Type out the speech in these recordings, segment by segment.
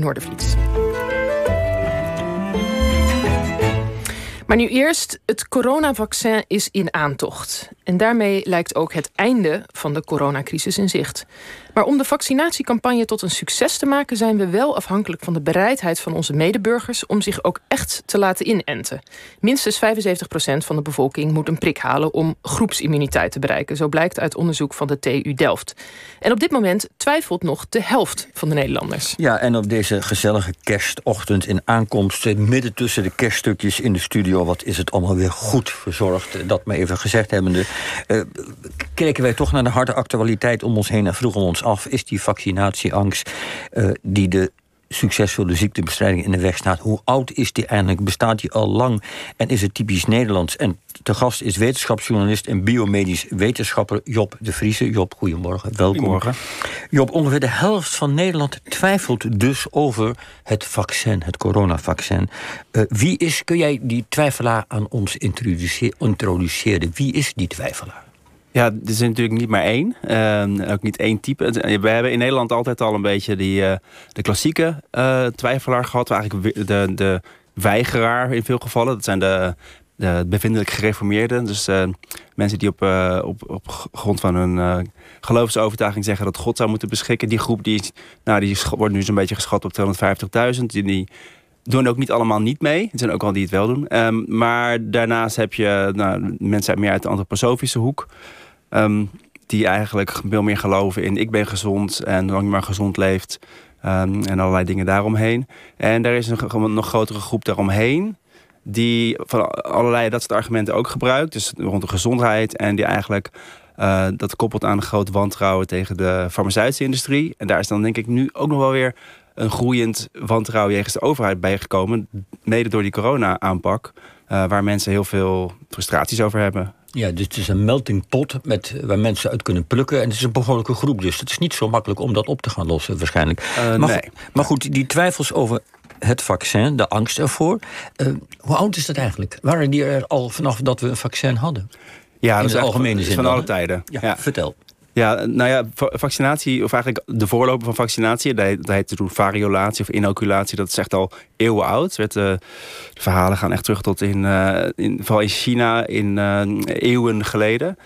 Noordervliet. Maar nu eerst, het coronavaccin is in aantocht. En daarmee lijkt ook het einde van de coronacrisis in zicht. Maar om de vaccinatiecampagne tot een succes te maken, zijn we wel afhankelijk van de bereidheid van onze medeburgers om zich ook echt te laten inenten. Minstens 75% van de bevolking moet een prik halen om groepsimmuniteit te bereiken. Zo blijkt uit onderzoek van de TU Delft. En op dit moment twijfelt nog de helft van de Nederlanders. Ja, en op deze gezellige kerstochtend in aankomst, eh, midden tussen de kerststukjes in de studio, wat is het allemaal weer goed verzorgd, dat maar even gezegd hebbende. Uh, kijken wij toch naar de harde actualiteit om ons heen en vroegen ons af: is die vaccinatieangst uh, die de succesvolle ziektebestrijding in de weg staat. Hoe oud is die eigenlijk? Bestaat die al lang? En is het typisch Nederlands? En te gast is wetenschapsjournalist en biomedisch wetenschapper Job de Vriese. Job, goedemorgen. Welkom. Goedemorgen. Job, ongeveer de helft van Nederland twijfelt dus over het vaccin, het coronavaccin. Uh, wie is, kun jij die twijfelaar aan ons introduceren? Wie is die twijfelaar? Ja, er is natuurlijk niet maar één. Uh, ook niet één type. We hebben in Nederland altijd al een beetje die, uh, de klassieke uh, twijfelaar gehad. Eigenlijk de, de weigeraar in veel gevallen. Dat zijn de, de bevindelijk gereformeerden. Dus mensen die op, op, op grond van hun geloofsovertuiging zeggen dat God zou moeten beschikken. Die groep die, nou, die wordt nu zo'n beetje geschat op 250.000. Die, die doen ook niet allemaal niet mee. Er zijn ook al die het wel doen. Um, maar daarnaast heb je nou, mensen meer uit de antroposofische hoek. Um, die eigenlijk veel meer geloven in ik ben gezond en zolang je maar gezond leeft. Um, en allerlei dingen daaromheen. En er is een, nog grotere groep daaromheen. Die van allerlei dat soort argumenten ook gebruikt. Dus rond de gezondheid. En die eigenlijk uh, dat koppelt aan een groot wantrouwen tegen de farmaceutische industrie. En daar is dan denk ik nu ook nog wel weer een groeiend wantrouwen jegens de overheid bijgekomen. Mede door die corona-aanpak. Uh, waar mensen heel veel frustraties over hebben. Ja, dus het is een melting pot met, waar mensen uit kunnen plukken. En het is een behoorlijke groep, dus het is niet zo makkelijk om dat op te gaan lossen waarschijnlijk. Uh, maar, nee. maar goed, die twijfels over het vaccin, de angst ervoor. Uh, hoe oud is dat eigenlijk? Waren die er al vanaf dat we een vaccin hadden? Ja, In dat de algemene zin. van dan, alle tijden. Ja, Ja. vertel. Ja, nou ja, va- vaccinatie, of eigenlijk de voorloper van vaccinatie, dat heet- toen variolatie of inoculatie, dat is echt al eeuwen oud. Eh, de verhalen gaan echt terug tot in, eh, in vooral in China, in eh, eeuwen geleden.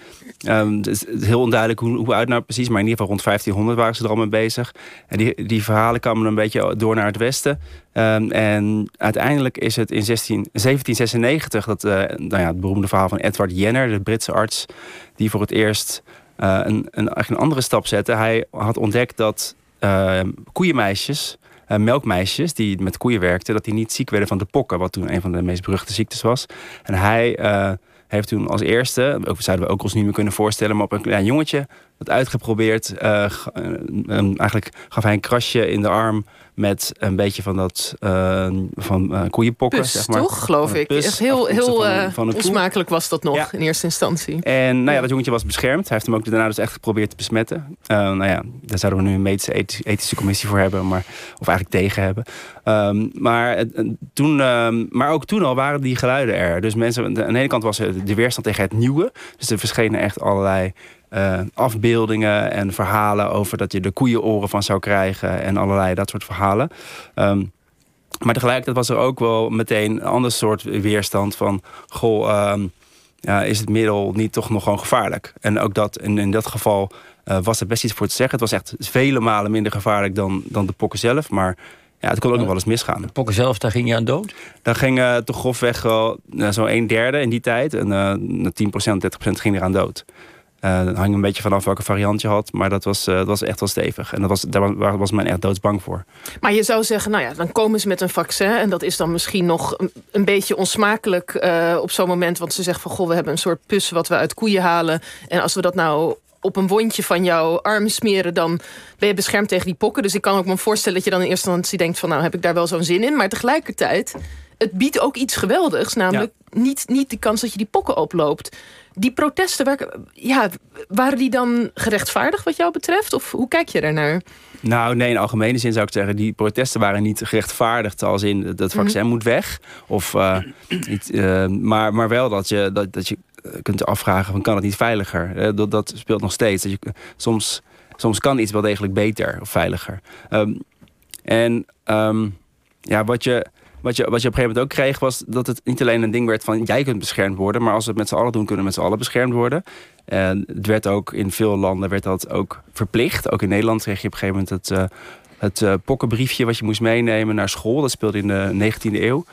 Ehm, het is heel onduidelijk hoe, hoe oud nou precies, maar in ieder geval rond 1500 waren ze er al mee bezig. En die, die verhalen kwamen een beetje door naar het westen. Ehm, en uiteindelijk is het in 16, 1796 dat nou ja, het beroemde verhaal van Edward Jenner, de Britse arts, die voor het eerst een, een, eigenlijk een andere stap zette. Hij had ontdekt dat eh, koeienmeisjes, eh, melkmeisjes die met koeien werkten, dat die niet ziek werden van de pokken, wat toen een van de meest beruchte ziektes was. En hij eh, heeft toen als eerste, ook zouden we ook ons niet meer kunnen voorstellen, maar op een klein jongetje dat uitgeprobeerd. eh, eh, eigenlijk gaf hij een krasje in de arm met een beetje van dat eh, van koeienpokken, Pus, zeg maar. toch, geloof ik. pus, Echt heel, heel van van onsmakelijk was dat nog Ja. in eerste instantie. En nou ja, dat jongetje was beschermd. Hij heeft hem ook daarna dus echt geprobeerd te besmetten. Nou ja, daar zouden we nu een medische ethische, commissie voor hebben. Maar, of eigenlijk tegen hebben. Um, maar, het- het- toen, um, maar ook toen al waren die geluiden er. Dus mensen, aan de ene kant was er de weerstand tegen het nieuwe. Dus er verschenen echt allerlei uh, afbeeldingen en verhalen over dat je de koeienoren van zou krijgen. En allerlei dat soort verhalen. Um, maar tegelijkertijd was er ook wel meteen een ander soort weerstand van... Goh, um, ja, is het middel niet toch nog gewoon gevaarlijk? En ook dat, in, in dat geval uh, was er best iets voor te zeggen. Het was echt vele malen minder gevaarlijk dan, dan de pokken zelf. Maar ja, het kon ook nog wel eens misgaan. De pokken zelf, daar ging je aan dood? Daar ging uh, toch grofweg wel uh, zo'n een derde in die tijd. En uh, 10%, 30% ging eraan dood. Uh, dat hang een beetje vanaf welke variant je had. Maar dat was, uh, dat was echt wel stevig. En dat was, daar was men echt doodsbang voor. Maar je zou zeggen, nou ja, dan komen ze met een vaccin. En dat is dan misschien nog een, een beetje onsmakelijk uh, op zo'n moment. Want ze zeggen van, goh, we hebben een soort pus wat we uit koeien halen. En als we dat nou op een wondje van jouw arm smeren... dan ben je beschermd tegen die pokken. Dus ik kan ook me voorstellen dat je dan in eerste instantie denkt... van nou, heb ik daar wel zo'n zin in. Maar tegelijkertijd, het biedt ook iets geweldigs. Namelijk ja. niet, niet de kans dat je die pokken oploopt die protesten, waar, ja, waren die dan gerechtvaardigd wat jou betreft? Of hoe kijk je daarnaar? Nou, nee, in algemene zin zou ik zeggen... die protesten waren niet gerechtvaardigd als in dat vaccin mm. moet weg. Of, uh, niet, uh, maar, maar wel dat je, dat, dat je kunt afvragen van kan het niet veiliger? Dat, dat speelt nog steeds. Dat je, soms, soms kan iets wel degelijk beter of veiliger. Um, en ehm, ja, wat je wat je, wat je op een gegeven moment ook kreeg, was dat het niet alleen een ding werd van jij kunt beschermd worden, maar als we het met z'n allen doen, kunnen we met z'n allen beschermd worden. En het werd ook in veel landen werd dat ook verplicht. Ook in Nederland kreeg je op een gegeven moment het, uh, het uh, pokkenbriefje wat je moest meenemen naar school. Dat speelde in de 19e eeuw.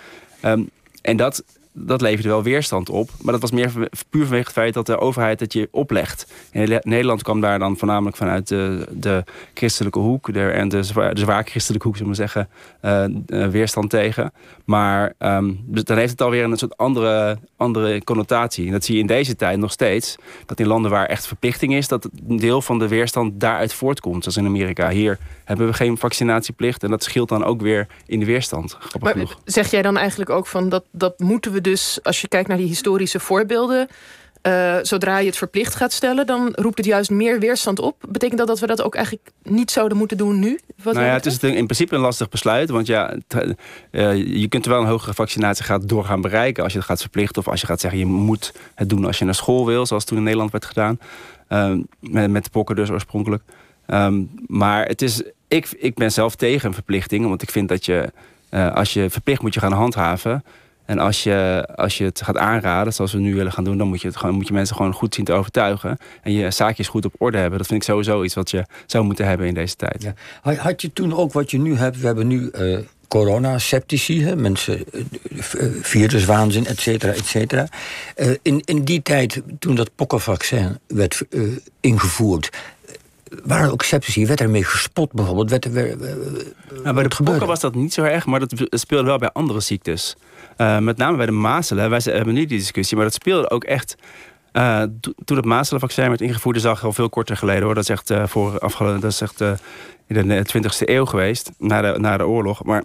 Um, en dat, dat leverde wel weerstand op. Maar dat was meer puur vanwege het feit dat de overheid het je oplegt. In Nederland kwam daar dan voornamelijk vanuit de, de christelijke hoek... De, en de zwaar, de zwaar christelijke hoek, zullen we zeggen, uh, weerstand tegen. Maar um, dan heeft het alweer een soort andere, andere connotatie. En dat zie je in deze tijd nog steeds. Dat in landen waar echt verplichting is... dat een deel van de weerstand daaruit voortkomt. Zoals in Amerika. Hier hebben we geen vaccinatieplicht. En dat scheelt dan ook weer in de weerstand. Maar zeg jij dan eigenlijk ook van dat, dat moeten we dus... als je kijkt naar die historische voorbeelden... Uh, zodra je het verplicht gaat stellen, dan roept het juist meer weerstand op. Betekent dat dat we dat ook eigenlijk niet zouden moeten doen nu? Wat nou ja, het is in principe een lastig besluit. Want ja, uh, je kunt er wel een hogere vaccinatiegraad door gaan bereiken... als je het gaat verplichten of als je gaat zeggen... je moet het doen als je naar school wil, zoals toen in Nederland werd gedaan. Uh, met, met de pokken dus oorspronkelijk. Um, maar het is, ik, ik ben zelf tegen een verplichting. Want ik vind dat je, uh, als je verplicht moet je gaan handhaven. En als je, als je het gaat aanraden, zoals we nu willen gaan doen... dan moet je, het gewoon, moet je mensen gewoon goed zien te overtuigen. En je zaakjes goed op orde hebben. Dat vind ik sowieso iets wat je zou moeten hebben in deze tijd. Ja. Had je toen ook wat je nu hebt? We hebben nu uh, corona-sceptici, mensen, uh, viruswaanzin, et cetera, et cetera. In, in die tijd, toen dat pokkenvaccin werd ingevoerd waren ook sceptici. Werd ermee gespot bijvoorbeeld? Werd er, nou, bij de pokken was dat niet zo erg, maar dat speelde wel bij andere ziektes. Uh, met name bij de mazelen. Wij hebben nu die discussie, maar dat speelde ook echt... Uh, toen het mazelenvaccin werd ingevoerd, is al veel korter geleden hoor. Dat is echt, uh, voor afgelopen, dat is echt in de 20e eeuw geweest, na de, na de oorlog. Maar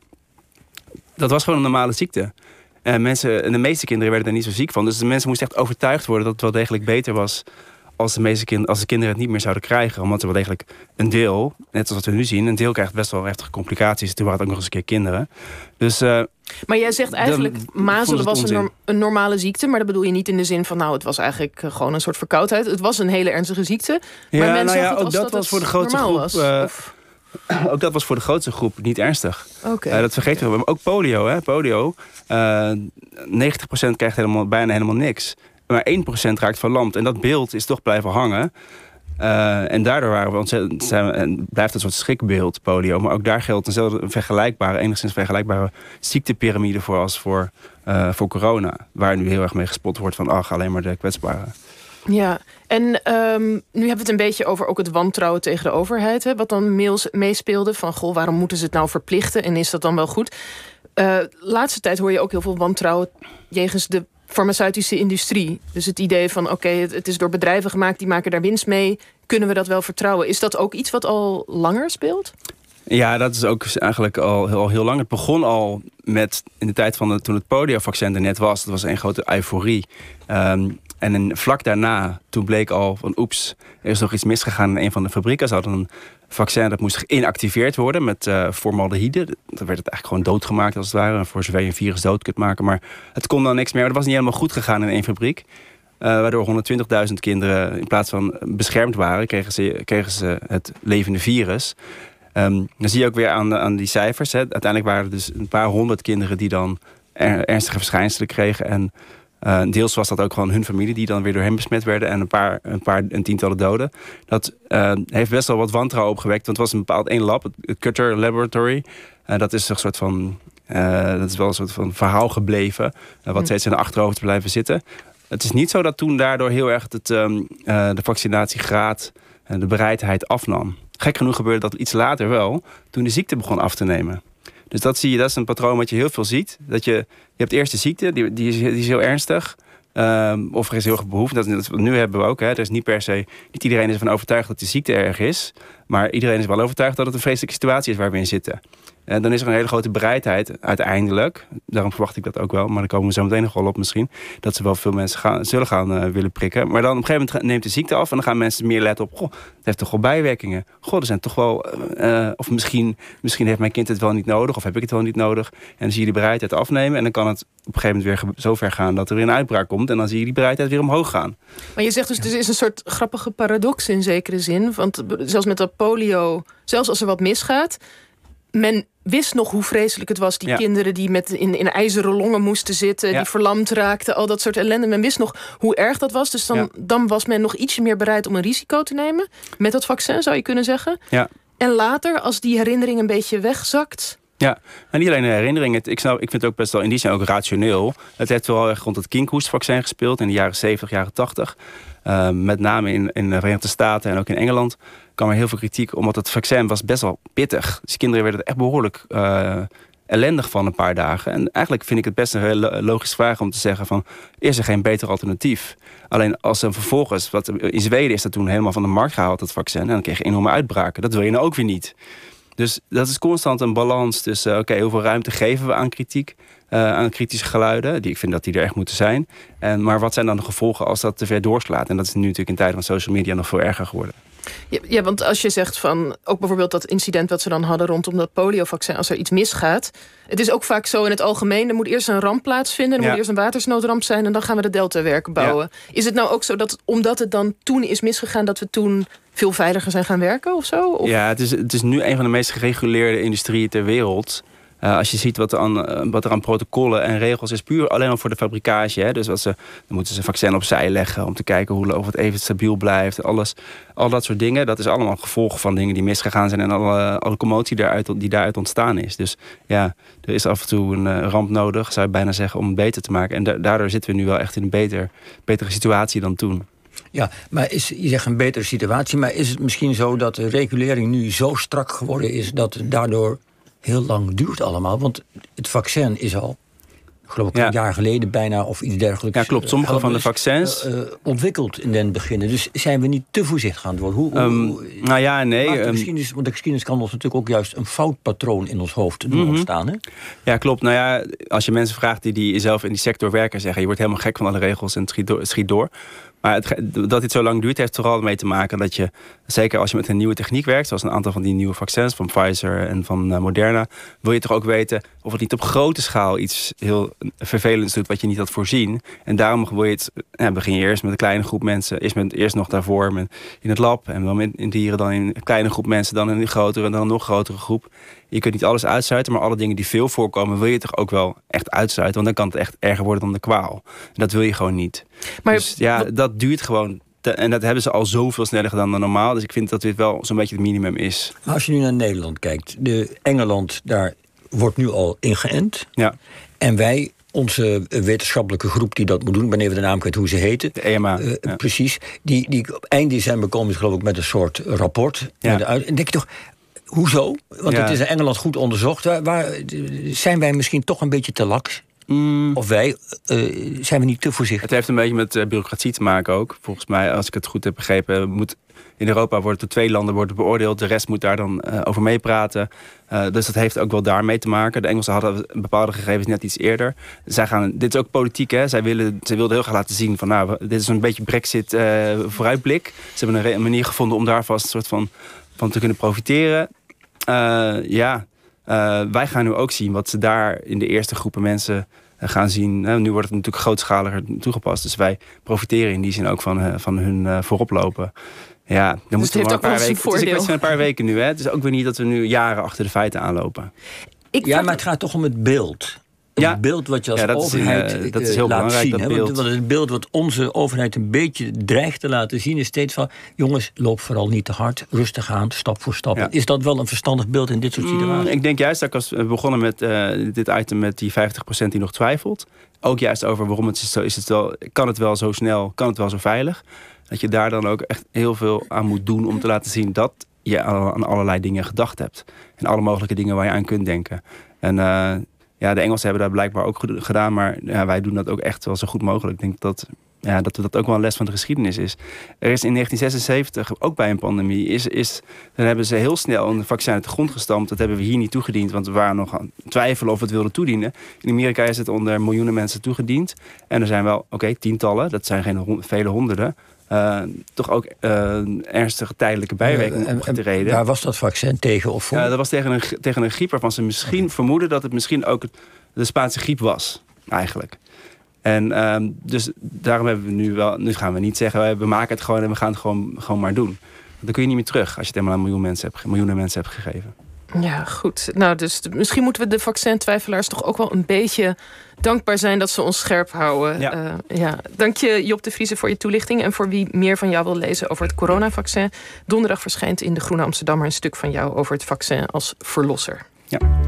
dat was gewoon een normale ziekte. En, mensen, en de meeste kinderen werden er niet zo ziek van. Dus de mensen moesten echt overtuigd worden dat het wel degelijk beter was als de, meeste kind, als de kinderen het niet meer zouden krijgen. Omdat er wel degelijk een deel, net zoals wat we nu zien... een deel krijgt best wel heftige complicaties. Toen waren het ook nog eens een keer kinderen. Dus, uh, maar jij zegt eigenlijk, mazelen was een, een, normale ziekte... maar dat bedoel je niet in de zin van... nou, het was eigenlijk eh, gewoon een soort verkoudheid. Het was een hele ernstige ziekte. Maar ja, nou ja, ook dat, was voor de grootste groep... Was, uh, ook dat was voor de grootste groep niet ernstig. Okay, uh, dat vergeten we. Ook polio, hè? polio. Uh, 90% krijgt helemaal, bijna helemaal niks maar 1% raakt verlamd. En dat beeld is toch blijven hangen. Uh, en daardoor waren we ontzettend, zijn blijft een soort schrikbeeld, polio. Maar ook daar geldt eenzelfde vergelijkbare, enigszins vergelijkbare ziektepyramide voor als voor, uh, voor corona. Waar nu heel erg mee gespot wordt van, ach, alleen maar de kwetsbaren. Ja, en um, nu hebben we het een beetje over ook het wantrouwen tegen de overheid. Hè, wat dan mails meespeelde van, goh, waarom moeten ze het nou verplichten? En is dat dan wel goed? Uh, laatste tijd hoor je ook heel veel wantrouwen jegens de farmaceutische industrie. Dus het idee van oké, het, is door bedrijven gemaakt, die maken daar winst mee. Kunnen we dat wel vertrouwen? Is dat ook iets wat al langer speelt? Ja, dat is ook eigenlijk al, al heel lang. Het begon al met in de tijd van toen het poliovaccin er net was. Dat was een grote euforie. Um, en vlak daarna, toen bleek al van oeps, er is nog iets misgegaan in een van de fabrieken. Ze hadden een vaccin dat moest geïnactiveerd worden met uh, formaldehyde. Dan werd het eigenlijk gewoon doodgemaakt als het ware. Voor zover je een virus dood kunt maken. Maar het kon dan niks meer. Dat was niet helemaal goed gegaan in één fabriek. Uh, waardoor 120.000 kinderen in plaats van beschermd waren, kregen ze, kregen ze het levende virus. Um, dan zie je ook weer aan, aan die cijfers. Hè. Uiteindelijk waren er dus een paar honderd kinderen die dan ernstige verschijnselen kregen. En uh, deels was dat ook gewoon hun familie die dan weer door hem besmet werden. En een paar, een paar een tientallen doden. Dat uh, heeft best wel wat wantrouwen opgewekt. Want het was een bepaald één lab, het Cutter Laboratory. Uh, dat is een soort van. dat is wel een soort van verhaal gebleven. wat hm. steeds in de achterhoofd te blijven zitten. Het is niet zo dat toen daardoor heel erg het, um, de vaccinatiegraad en de bereidheid afnam. Gek genoeg gebeurde dat iets later wel, toen de ziekte begon af te nemen. Dus dat zie je, dat is een patroon wat je heel veel ziet. Dat je, je hebt eerst de ziekte, die, die, is, die heel ernstig. Um, of er is heel erg behoefte. Dat, nu hebben we ook. Hè. Er is niet per se. Niet iedereen is ervan overtuigd dat de ziekte erg is. Maar iedereen is wel overtuigd dat het een vreselijke situatie is waar we in zitten. En dan is er een hele grote bereidheid uiteindelijk. Daarom verwacht ik dat ook wel. Maar daar komen we zo meteen nog wel op misschien. Dat ze wel veel mensen gaan, zullen gaan uh, willen prikken. Maar dan op een gegeven moment neemt de ziekte af. En dan gaan mensen meer letten op. Goh, het heeft toch wel bijwerkingen. Goh, er zijn toch wel... Uh, of misschien, misschien heeft mijn kind het wel niet nodig. Of heb ik het wel niet nodig. En dan zie je die bereidheid afnemen. En dan kan het op een gegeven moment weer zo ver gaan dat er weer een uitbraak komt. En dan zie je die bereidheid weer omhoog gaan. Maar je zegt dus, er is een soort grappige paradox in zekere zin. Want zelfs met dat polio, zelfs als er wat misgaat men wist nog hoe vreselijk het was. Die kinderen die met in, in ijzeren longen moesten zitten, die verlamd raakten, al dat soort ellende. Men wist nog hoe erg dat was. Dus dan, dan was men nog ietsje meer bereid om een risico te nemen. Met dat vaccin zou je kunnen zeggen. Ja. En later, als die herinnering een beetje wegzakt. Ja, en niet alleen de herinnering. Het, ik, ik vind het ook best wel in die zin ook rationeel. Het heeft wel erg rond het kinkhoestvaccin gespeeld in de jaren 70, jaren 80. Uh, met name in, in de Verenigde Staten en ook in Engeland kwam er heel veel kritiek. Omdat het vaccin was best wel pittig. Dus kinderen werden er echt behoorlijk uh, ellendig van een paar dagen. En eigenlijk vind ik het best een heel logische vraag om te zeggen van... is er geen beter alternatief? Alleen als er vervolgens... Wat, in Zweden is dat toen helemaal van de markt gehaald, dat vaccin. En dan kreeg je enorme uitbraken. Dat wil je nou ook weer niet. Dus dat is constant een balans tussen... oké, hoeveel ruimte geven we aan kritiek... Uh, aan kritische geluiden. Die, ik vind dat die er echt moeten zijn. En, maar wat zijn dan de gevolgen als dat te ver doorslaat? En dat is nu natuurlijk in tijden van social media nog veel erger geworden. Ja, ja, want als je zegt van ook bijvoorbeeld dat incident wat ze dan hadden rondom dat poliovaccin, als er iets misgaat. Het is ook vaak zo in het algemeen, er moet eerst een ramp plaatsvinden, er moet eerst een watersnoodramp zijn en dan gaan we de deltawerken bouwen. Is het nou ook zo dat omdat het dan toen is misgegaan, dat we toen veel veiliger zijn gaan werken of zo? Of? Ja, het is, het is nu een van de meest gereguleerde industrieën ter wereld. Uh, als je ziet wat er, aan, uh, wat er aan protocollen en regels is, puur alleen al voor de fabricage. Hè? Dus wat ze, dan moeten ze een vaccin opzij leggen om te kijken hoe, of het even stabiel blijft. Alles, al dat soort dingen, dat is allemaal gevolg van dingen die misgegaan zijn en alle, alle commotie daaruit, die daaruit ontstaan is. Dus ja, er is af en toe een uh, ramp nodig, zou je bijna zeggen, om het beter te maken. En da daardoor zitten we nu wel echt in een beter, betere situatie dan toen. Ja, maar is, je zegt een betere situatie, maar is het misschien zo dat de regulering nu zo strak geworden is dat daardoor heel lang duurt allemaal. Want het vaccin is al, geloof ik, een jaar geleden bijna of iets dergelijks. Ja, klopt. Sommige van de vaccins. Uh, ontwikkeld in den beginnen. Dus zijn we niet te voorzichtig aan het worden? Hoe, um, nou ja, nee. Geschiedenis, want de geschiedenis kan ons natuurlijk ook juist een foutpatroon in ons hoofd doen mm -hmm. ontstaan. Hè? Ja, klopt. Nou ja, als je mensen vraagt die, die zelf in die sector werken, zeggen je wordt helemaal gek van alle regels en het schiet door. Maar dat dit zo lang duurt, heeft vooral mee te maken dat je, zeker als je met een nieuwe techniek werkt, zoals een aantal van die nieuwe vaccins van Pfizer en van uh, Moderna, wil je toch ook weten of het niet op grote schaal iets heel vervelends doet wat je niet had voorzien. En daarom wil je het, ja, begin je eerst met een kleine groep mensen, eerst, met, eerst nog daarvoor in het lab en dan in, dieren, dan in een kleine groep mensen, dan in een grotere en dan een nog grotere groep. Je kunt niet alles uitsluiten, maar alle dingen die veel voorkomen, wil je toch ook wel echt uitsluiten. Want dan kan het echt erger worden dan de kwaal. Dat wil je gewoon niet. Maar dus ja, dat duurt gewoon en dat hebben ze al zoveel sneller gedaan dan normaal. Dus ik vind dat dit wel zo'n beetje het minimum is. Maar als je nu naar Nederland kijkt. De Engeland, daar wordt nu al ingeënt. Ja. En wij, onze wetenschappelijke groep die dat moet doen... ik ben even de naam kwijt hoe ze heten. De EMA. Uh, ja. Precies. Die, die eind december komen ze geloof ik met een soort rapport. Ja. En denk je toch, Hoezo? Want het is in Engeland goed onderzocht. Waar, waar, zijn wij misschien toch een beetje te laks? Mm. Of wij, uh, zijn we niet te voorzichtig? Het heeft een beetje met uh, bureaucratie te maken ook. Volgens mij, als ik het goed heb begrepen, moet in Europa worden er twee landen worden beoordeeld. De rest moet daar dan uh, over meepraten. dus dat heeft ook wel daarmee te maken. De Engelsen hadden bepaalde gegevens net iets eerder. Zij gaan, dit is ook politiek, hè? Zij, willen, zij wilden heel graag laten zien van, nou, dit is een beetje Brexit vooruitblik. Ze hebben een, manier gevonden om daar vast een soort van, van te kunnen profiteren. Uh, ja, uh, wij gaan nu ook zien wat ze daar in de eerste groepen mensen uh, gaan zien. nu wordt het natuurlijk grootschaliger toegepast. Dus wij profiteren in die zin ook van, van hun vooroplopen. Ja, dan dus moeten we maar een paar weken. Het is een paar weken nu. Hè. Het is ook weer niet dat we nu jaren achter de feiten aanlopen. Ik ja, maar het gaat toch om het beeld ja. beeld wat je als ja, overheid is, uh, dat is heel laat zien. Dat beeld. Want het beeld wat onze overheid een beetje dreigt te laten zien... is steeds van, jongens, loop vooral niet te hard. Rustig aan, stap voor stap. Ja. Is dat wel een verstandig beeld in dit soort situaties? Mm, ik denk juist dat ik we begonnen met uh, dit item met die 50% die nog twijfelt. Ook juist over waarom het is zo is. Het wel, kan het wel zo snel, kan het wel zo veilig. Dat je daar dan ook echt heel veel aan moet doen... om te laten zien dat je aan allerlei dingen gedacht hebt. En alle mogelijke dingen waar je aan kunt denken. En... Uh, ja, de Engelsen hebben dat blijkbaar ook gedaan, maar ja, wij doen dat ook echt wel zo goed mogelijk. Ik denk dat, ja, dat dat ook wel een les van de geschiedenis is. Er is in 1976, ook bij een pandemie, is, is, dan hebben ze heel snel een vaccin uit de grond gestampt. Dat hebben we hier niet toegediend, want we waren nog aan twijfelen of we het wilden toedienen. In Amerika is het onder miljoenen mensen toegediend. En er zijn wel, oké, tientallen, dat zijn geen vele honderden. Uh, toch ook uh, ernstige tijdelijke bijwerkingen uh, opgetreden. Waar was dat vaccin tegen of voor? dat was tegen een, tegen een griep waarvan ze misschien okay. vermoeden dat het misschien ook de Spaanse griep was, eigenlijk. En uh, dus daarom hebben we nu wel, nu gaan we niet zeggen, we maken het gewoon en we gaan het gewoon, gewoon maar doen. Dan kun je niet meer terug als je het helemaal aan miljoen mensen hebt, miljoenen mensen hebt gegeven. Ja, goed. Nou, dus misschien moeten we de vaccintwijfelaars toch ook wel een beetje dankbaar zijn dat ze ons scherp houden. Ja. Uh, ja. Dank je Job de Vrieze voor je toelichting. En voor wie meer van jou wil lezen over het coronavaccin. Donderdag verschijnt in de Groene Amsterdammer een stuk van jou over het vaccin als verlosser. Ja.